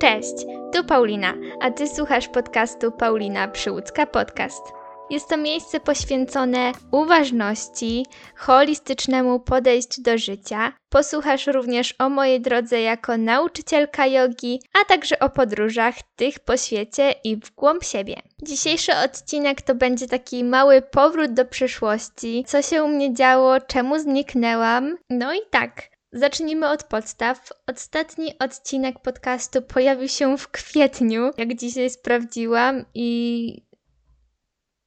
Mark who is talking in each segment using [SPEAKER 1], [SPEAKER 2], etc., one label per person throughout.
[SPEAKER 1] Cześć, tu Paulina, a ty słuchasz podcastu Paulina Przyłódzka Podcast. Jest to miejsce poświęcone uważności, holistycznemu podejściu do życia. Posłuchasz również o mojej drodze jako nauczycielka jogi, a także o podróżach tych po świecie i w głąb siebie. Dzisiejszy odcinek to będzie taki mały powrót do przeszłości, co się u mnie działo, czemu zniknęłam. No i tak, Zacznijmy od podstaw. Ostatni odcinek podcastu pojawił się w kwietniu, jak dzisiaj sprawdziłam, i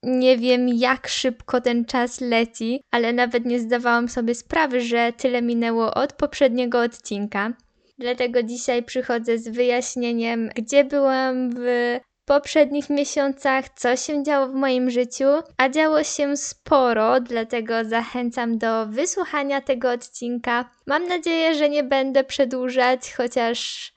[SPEAKER 1] nie wiem, jak szybko ten czas leci, ale nawet nie zdawałam sobie sprawy, że tyle minęło od poprzedniego odcinka. Dlatego dzisiaj przychodzę z wyjaśnieniem, gdzie byłam w poprzednich miesiącach, co się działo w moim życiu, a działo się sporo, dlatego zachęcam do wysłuchania tego odcinka. Mam nadzieję, że nie będę przedłużać, chociaż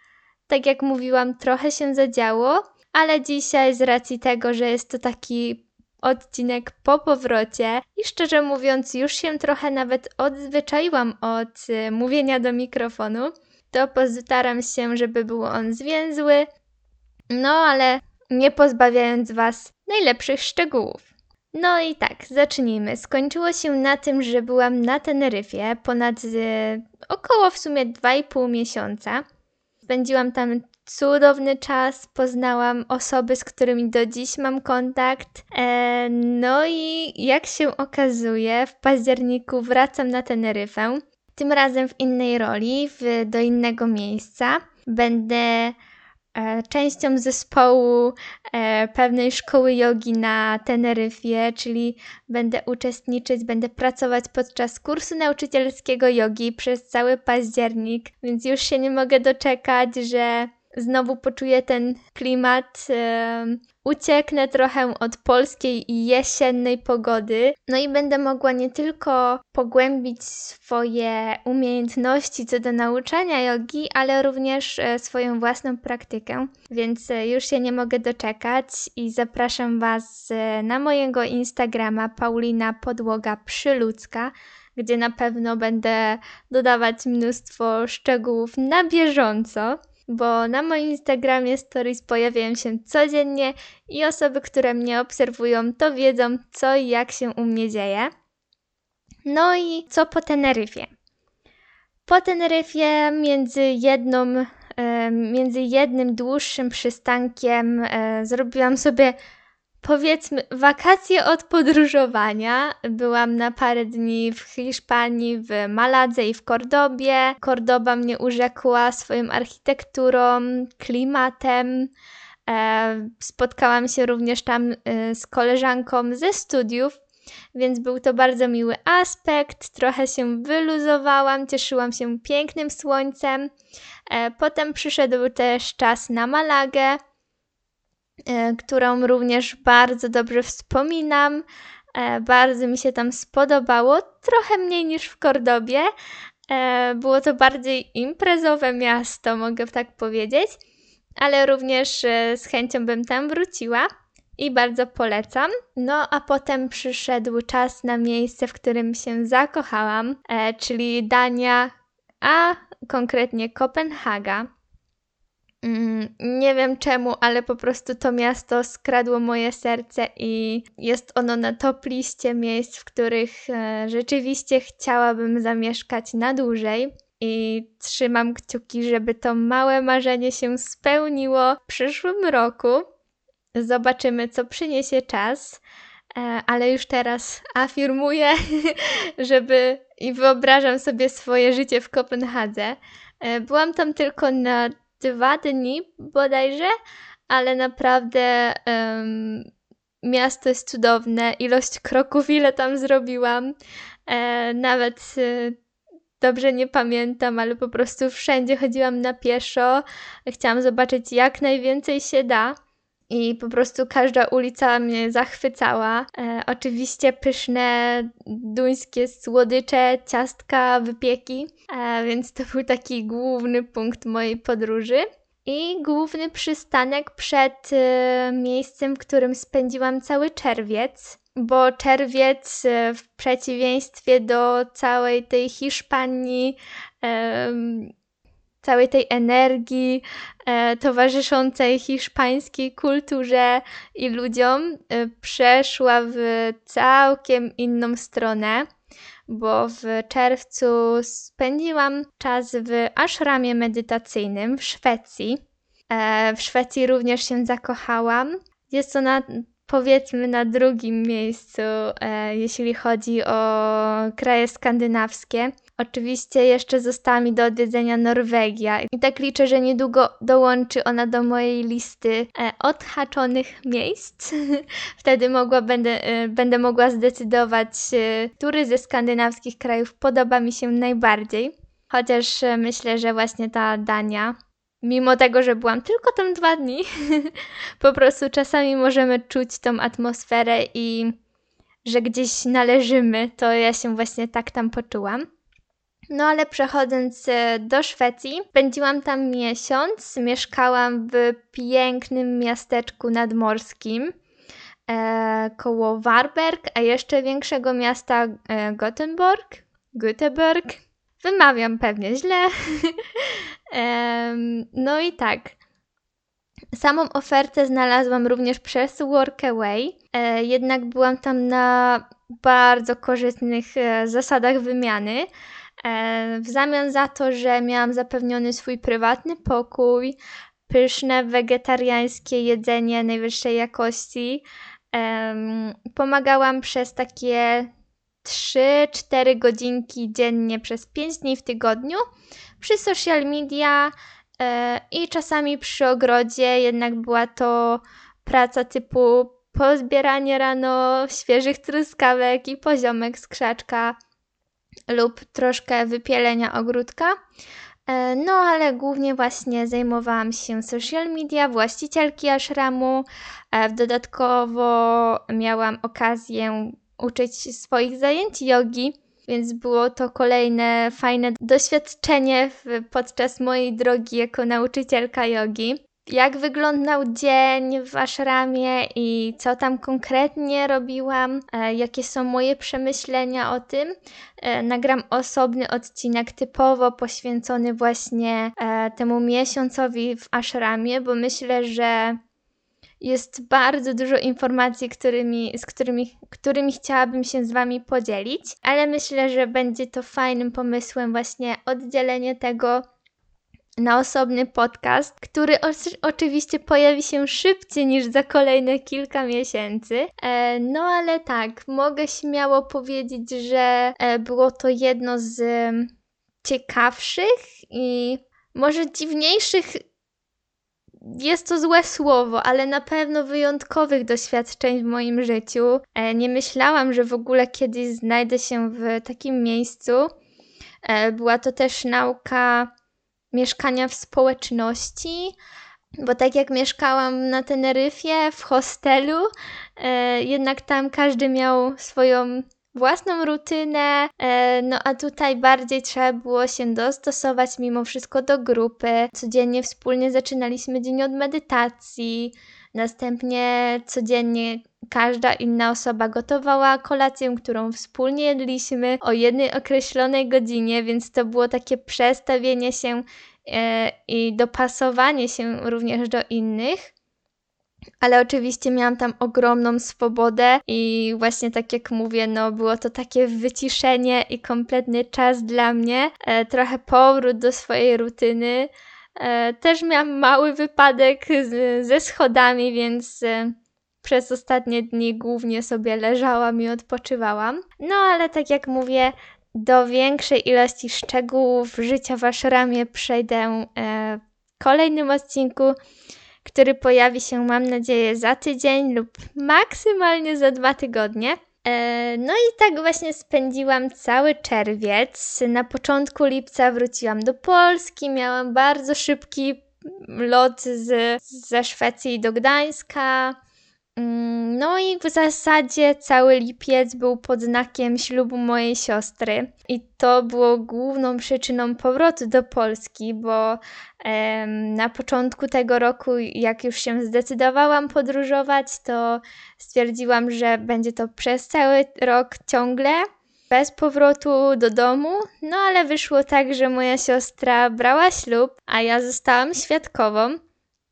[SPEAKER 1] tak jak mówiłam, trochę się zadziało, ale dzisiaj z racji tego, że jest to taki odcinek po powrocie i szczerze mówiąc, już się trochę nawet odzwyczaiłam od y, mówienia do mikrofonu, to postaram się, żeby był on zwięzły. No, ale nie pozbawiając Was najlepszych szczegółów. No i tak, zacznijmy. Skończyło się na tym, że byłam na Teneryfie ponad e, około w sumie 2,5 miesiąca. Spędziłam tam cudowny czas, poznałam osoby, z którymi do dziś mam kontakt. E, no i jak się okazuje, w październiku wracam na Teneryfę. Tym razem w innej roli, w, do innego miejsca. Będę częścią zespołu e, pewnej szkoły jogi na Teneryfie, czyli będę uczestniczyć, będę pracować podczas kursu nauczycielskiego jogi przez cały październik, więc już się nie mogę doczekać, że znowu poczuję ten klimat ucieknę trochę od polskiej i jesiennej pogody, no i będę mogła nie tylko pogłębić swoje umiejętności co do nauczania jogi, ale również e, swoją własną praktykę, więc e, już się nie mogę doczekać i zapraszam Was e, na mojego Instagrama Paulina Podłoga Przyludzka, gdzie na pewno będę dodawać mnóstwo szczegółów na bieżąco bo na moim Instagramie stories pojawiają się codziennie i osoby, które mnie obserwują, to wiedzą, co i jak się u mnie dzieje. No i co po Teneryfie? Po Teneryfie między jedną, między jednym dłuższym przystankiem e, zrobiłam sobie powiedzmy wakacje od podróżowania. Byłam na parę dni w Hiszpanii, w Maladze i w Kordobie. Kordoba mnie urzekła swoją architekturą, klimatem. E, spotkałam się również tam e, z koleżanką ze studiów, więc był to bardzo miły aspekt. Trochę się wyluzowałam, cieszyłam się pięknym słońcem. E, potem przyszedł też czas na Malagę. E, którą również bardzo dobrze wspominam. E, bardzo mi się tam spodobało, trochę mniej niż w Kordobie. E, było to bardziej imprezowe miasto, mogę tak powiedzieć, ale również z chęcią bym tam wróciła i bardzo polecam. No a potem przyszedł czas na miejsce, w którym się zakochałam, czyli Dania, a konkretnie Kopenhaga. Mm, nie wiem czemu, ale po prostu to miasto skradło moje serce i jest ono na top liście miejsc, w których e, rzeczywiście chciałabym zamieszkać na dłużej. I trzymam kciuki, żeby to małe marzenie się spełniło w przyszłym roku. Zobaczymy, co przyniesie czas, e, ale już teraz afirmuję, żeby i wyobrażam sobie swoje życie w Kopenhadze. E, byłam tam tylko na dwa dni bodajże, ale naprawdę um, miasto jest cudowne. Ilość kroków, ile tam zrobiłam, e, nawet e, dobrze nie pamiętam, ale po prostu wszędzie chodziłam na pieszo. Chciałam zobaczyć jak najwięcej się da. I po prostu każda ulica mnie zachwycała. E, oczywiście pyszne duńskie słodycze, ciastka, wypieki, e, więc to był taki główny punkt mojej podróży. I główny przystanek przed e, miejscem, w którym spędziłam cały czerwiec, bo czerwiec e, w przeciwieństwie do całej tej Hiszpanii całej tej energii e, towarzyszącej hiszpańskiej kulturze i ludziom e, przeszła w całkiem inną stronę, bo w czerwcu spędziłam czas w ashramie medytacyjnym w Szwecji. E, w Szwecji również się zakochałam. Jest ona powiedzmy na drugim miejscu, e, jeśli chodzi o kraje skandynawskie. Oczywiście jeszcze została mi do odwiedzenia Norwegia i tak liczę, że niedługo dołączy ona do mojej listy e, odhaczonych miejsc. Wtedy mogła, będę, e, będę mogła zdecydować, e, który ze skandynawskich krajów podoba mi się najbardziej. Chociaż myślę, że właśnie ta Dania mimo tego, że byłam tylko tam dwa dni, po prostu czasami możemy czuć tą atmosferę i że gdzieś należymy, to ja się właśnie tak tam poczułam. No ale przechodząc e, do Szwecji, spędziłam tam miesiąc, mieszkałam w pięknym miasteczku nadmorskim e, koło Warberg, a jeszcze większego miasta e, Gothenburg, Göteborg. Wymawiam pewnie źle. no i tak. Samą ofertę znalazłam również przez Workaway, e, jednak byłam tam na bardzo korzystnych e, zasadach wymiany. E, w zamian za to, że miałam zapewniony swój prywatny pokój, pyszne wegetariańskie jedzenie najwyższej jakości, pomagałam przez takie 3-4 godzinki dziennie przez 5 dni w tygodniu przy social media e, i czasami przy ogrodzie, jednak była to praca typu pozbieranie rano świeżych truskawek i poziomek z krzaczka lub troszkę wypielenia ogródka. E, no, ale głównie właśnie zajmowałam się social media, właścicielki ashramu. E, dodatkowo miałam okazję uczyć swoich zajęć jogi, więc było to kolejne fajne doświadczenie podczas mojej drogi jako nauczycielka jogi. Jak wyglądał dzień w ashramie i co tam konkretnie robiłam, e, jakie są moje przemyślenia o tym. E, nagram osobny odcinek typowo poświęcony właśnie e, temu miesiącowi w ashramie, bo myślę, że jest bardzo dużo informacji, którymi, z którymi, którymi chciałabym się z Wami podzielić, ale myślę, że będzie to fajnym pomysłem właśnie oddzielenie tego na osobny podcast, który oczywiście pojawi się szybciej niż za kolejne kilka miesięcy. E, no ale tak, mogę śmiało powiedzieć, że e, było to jedno z ciekawszych i może dziwniejszych jest to złe słowo, ale na pewno wyjątkowych doświadczeń w moim życiu. E, nie myślałam, że w ogóle kiedyś znajdę się w takim miejscu. Była to też nauka mieszkania w społeczności, bo tak jak mieszkałam na Teneryfie w hostelu, e, jednak tam każdy miał swoją własną rutynę, e, no a tutaj bardziej trzeba było się dostosować mimo wszystko do grupy. Codziennie wspólnie zaczynaliśmy dzień od medytacji, następnie codziennie każda inna osoba gotowała kolację, którą wspólnie jedliśmy o jednej określonej godzinie, więc to było takie przestawienie się e, i dopasowanie się również do innych ale oczywiście miałam tam ogromną swobodę i właśnie tak jak mówię, no było to takie wyciszenie i kompletny czas dla mnie, e, trochę powrót do swojej rutyny. E, też miałam mały wypadek ze schodami, więc przez ostatnie dni głównie sobie leżałam i odpoczywałam. No ale tak jak mówię, do większej ilości szczegółów życia w przejdę e, w kolejnym odcinku który pojawi się, mam nadzieję, za tydzień lub maksymalnie za dwa tygodnie. E, no i tak właśnie spędziłam cały czerwiec. Na początku lipca wróciłam do Polski, miałam bardzo szybki lot z, ze Szwecji do Gdańska. Mm, no i w zasadzie cały lipiec był pod znakiem ślubu mojej siostry. I to było główną przyczyną powrotu do Polski, bo em, na początku tego roku, jak już się zdecydowałam podróżować, to stwierdziłam, że będzie to przez cały rok ciągle. bez powrotu do domu, no ale wyszło tak, że moja siostra brała ślub, a ja zostałam świadkową.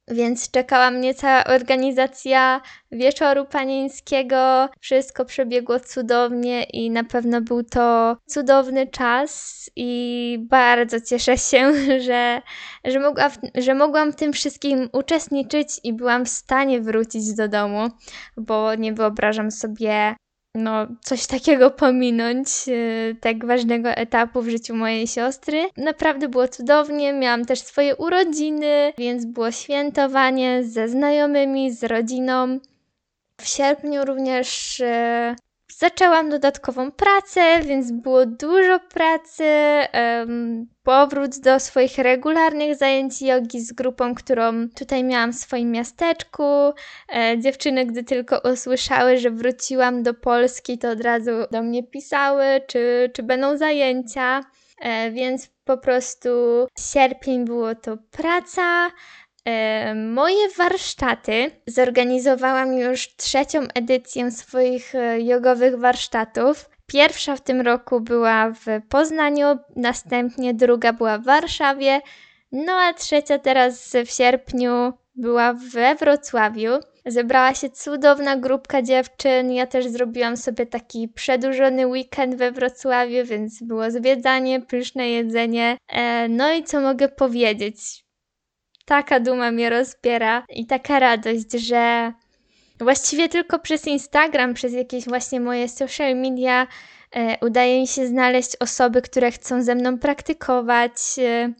[SPEAKER 1] Więc czekała mnie cała organizacja wieczoru panieńskiego. Wszystko przebiegło cudownie i na pewno był to cudowny czas i bardzo cieszę się, że, że, mogła, że mogłam w tym wszystkim uczestniczyć i byłam w stanie wrócić do domu, bo nie wyobrażam sobie no, coś takiego pominąć, yy, tak ważnego etapu w życiu mojej siostry. Naprawdę było cudownie, miałam też swoje urodziny, więc było świętowanie ze znajomymi, z rodziną. W sierpniu również yy, Zaczęłam dodatkową pracę, więc było dużo pracy. Um, powrót do swoich regularnych zajęć jogi z grupą, którą tutaj miałam w swoim miasteczku. E, dziewczyny, gdy tylko usłyszały, że wróciłam do Polski, to od razu do mnie pisały, czy, czy będą zajęcia. E, więc po prostu sierpień było to praca. Moje warsztaty zorganizowałam już trzecią edycję swoich e, jogowych warsztatów. Pierwsza w tym roku była w Poznaniu, następnie druga była w Warszawie, no a trzecia teraz w sierpniu była we Wrocławiu. Zebrała się cudowna grupka dziewczyn. Ja też zrobiłam sobie taki przedłużony weekend we Wrocławiu, więc było zwiedzanie, pyszne jedzenie. E, no i co mogę powiedzieć? Taka duma mnie rozbiera i taka radość, że właściwie tylko przez Instagram, przez jakieś właśnie moje social media e, udaje mi się znaleźć osoby, które chcą ze mną praktykować, e,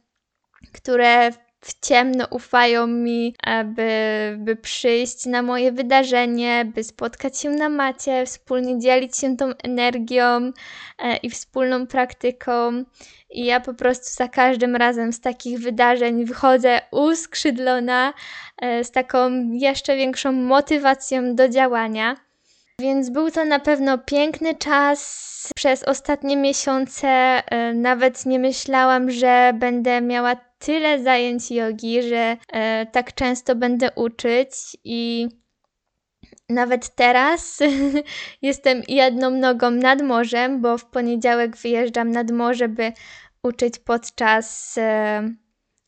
[SPEAKER 1] które w ciemno ufają mi, by, by przyjść na moje wydarzenie, by spotkać się na macie, wspólnie dzielić się tą energią e, i wspólną praktyką. I ja po prostu za każdym razem z takich wydarzeń wychodzę uskrzydlona, e, z taką jeszcze większą motywacją do działania. Więc był to na pewno piękny czas. Przez ostatnie miesiące e, nawet nie myślałam, że będę miała tyle zajęć jogi, że e, tak często będę uczyć i nawet teraz jestem jedną nogą nad morzem, bo w poniedziałek wyjeżdżam nad morze, by uczyć podczas e,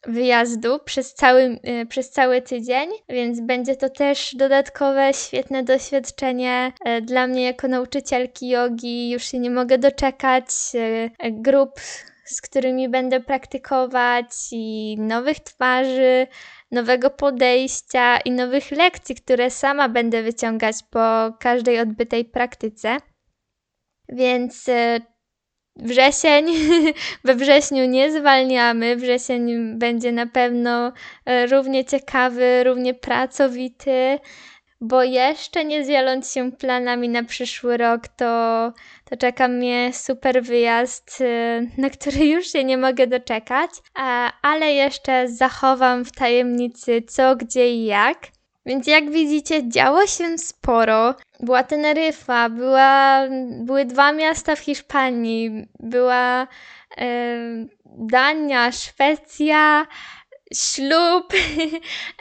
[SPEAKER 1] wyjazdu przez cały, e, przez cały tydzień, więc będzie to też dodatkowe, świetne doświadczenie e, dla mnie jako nauczycielki jogi. Już się nie mogę doczekać grup, z którymi będę praktykować i nowych twarzy, nowego podejścia i nowych lekcji, które sama będę wyciągać po każdej odbytej praktyce. Więc wrzesień, we wrześniu nie zwalniamy. Wrzesień będzie na pewno e, równie ciekawy, równie pracowity, bo jeszcze nie dzieląc się planami na przyszły rok, to, to czeka mnie super wyjazd, e, na który już się nie mogę doczekać, ale jeszcze zachowam w tajemnicy co, gdzie i jak. Więc jak widzicie, działo się sporo. Była Teneryfa, była, były dwa miasta w Hiszpanii, była e, Dania, Szwecja, ślub.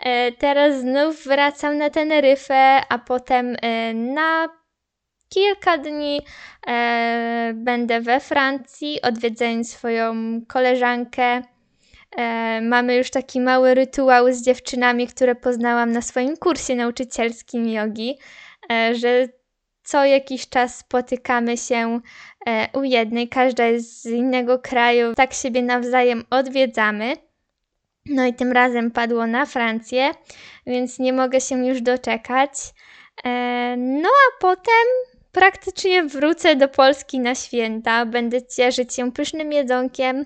[SPEAKER 1] e, teraz znów wracam na Teneryfę, a potem e, na kilka dni e, będę we Francji, odwiedzając swoją koleżankę mamy już taki mały rytuał z dziewczynami, które poznałam na swoim kursie nauczycielskim jogi, że co jakiś czas spotykamy się u jednej, każda jest z innego kraju, tak siebie nawzajem odwiedzamy. No i tym razem padło na Francję, więc nie mogę się już doczekać. E, no a potem praktycznie wrócę do Polski na święta. Będę cieszyć się pysznym jedzonkiem, e,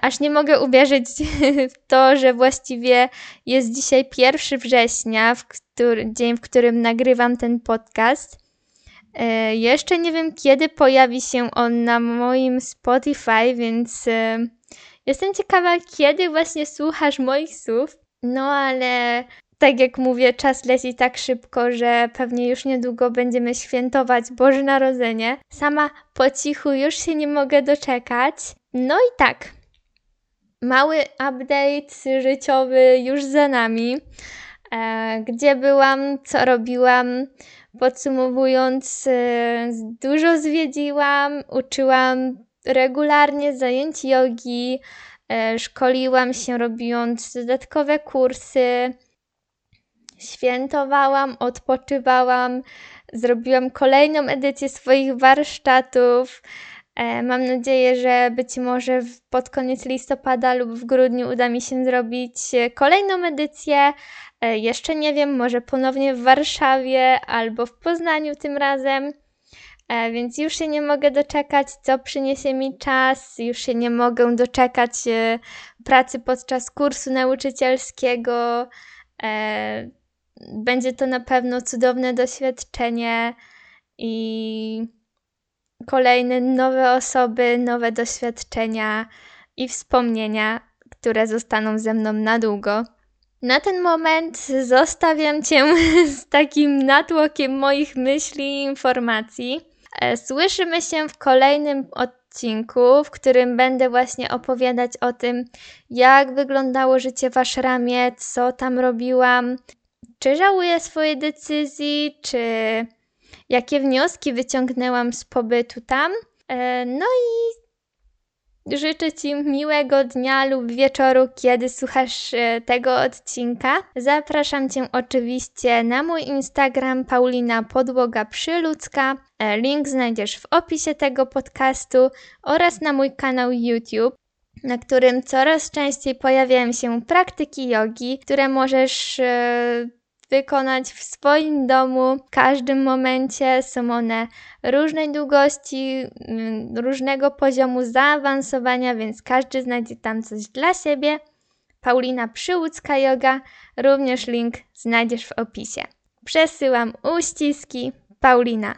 [SPEAKER 1] aż nie mogę uwierzyć w to, że właściwie jest dzisiaj 1 września, w który, dzień, w którym nagrywam ten podcast. E, jeszcze nie wiem, kiedy pojawi się on na moim Spotify, więc jestem ciekawa, kiedy właśnie słuchasz moich słów. No ale tak jak mówię, czas leci tak szybko, że pewnie już niedługo będziemy świętować Boże Narodzenie. Sama po cichu już się nie mogę doczekać. No i tak. Mały update życiowy już za nami. E, gdzie byłam, co robiłam Podsumowując, e, dużo zwiedziłam, uczyłam regularnie zajęć jogi, e, szkoliłam się robiąc dodatkowe kursy, świętowałam, odpoczywałam, zrobiłam kolejną edycję swoich warsztatów. E, mam nadzieję, że być może pod koniec listopada lub w grudniu uda mi się zrobić kolejną edycję. E, jeszcze nie wiem, może ponownie w Warszawie albo w Poznaniu tym razem. E, więc już się nie mogę doczekać, co przyniesie mi czas. Już się nie mogę doczekać pracy podczas kursu nauczycielskiego. Będzie to na pewno cudowne doświadczenie i kolejne nowe osoby, nowe doświadczenia i wspomnienia, które zostaną ze mną na długo. Na ten moment zostawiam Cię z takim natłokiem moich myśli i informacji. E, słyszymy się w kolejnym odcinku, w którym będę właśnie opowiadać o tym, jak wyglądało życie w ashramie, co tam robiłam, czy żałuję swojej decyzji, czy jakie wnioski wyciągnęłam z pobytu tam. E, no i Życzę Ci miłego dnia lub wieczoru, kiedy słuchasz e, tego odcinka. Zapraszam Cię oczywiście na mój Instagram Paulina Podłoga Przyludzka. E, link znajdziesz w opisie tego podcastu oraz na mój kanał YouTube na którym coraz częściej pojawiają się praktyki jogi, które możesz wykonać w swoim domu w każdym momencie. Są one różnej długości, mm, różnego poziomu zaawansowania, więc każdy znajdzie tam coś dla siebie. Paulina Przyłódzka Yoga, również link znajdziesz w opisie. Przesyłam uściski. Paulina.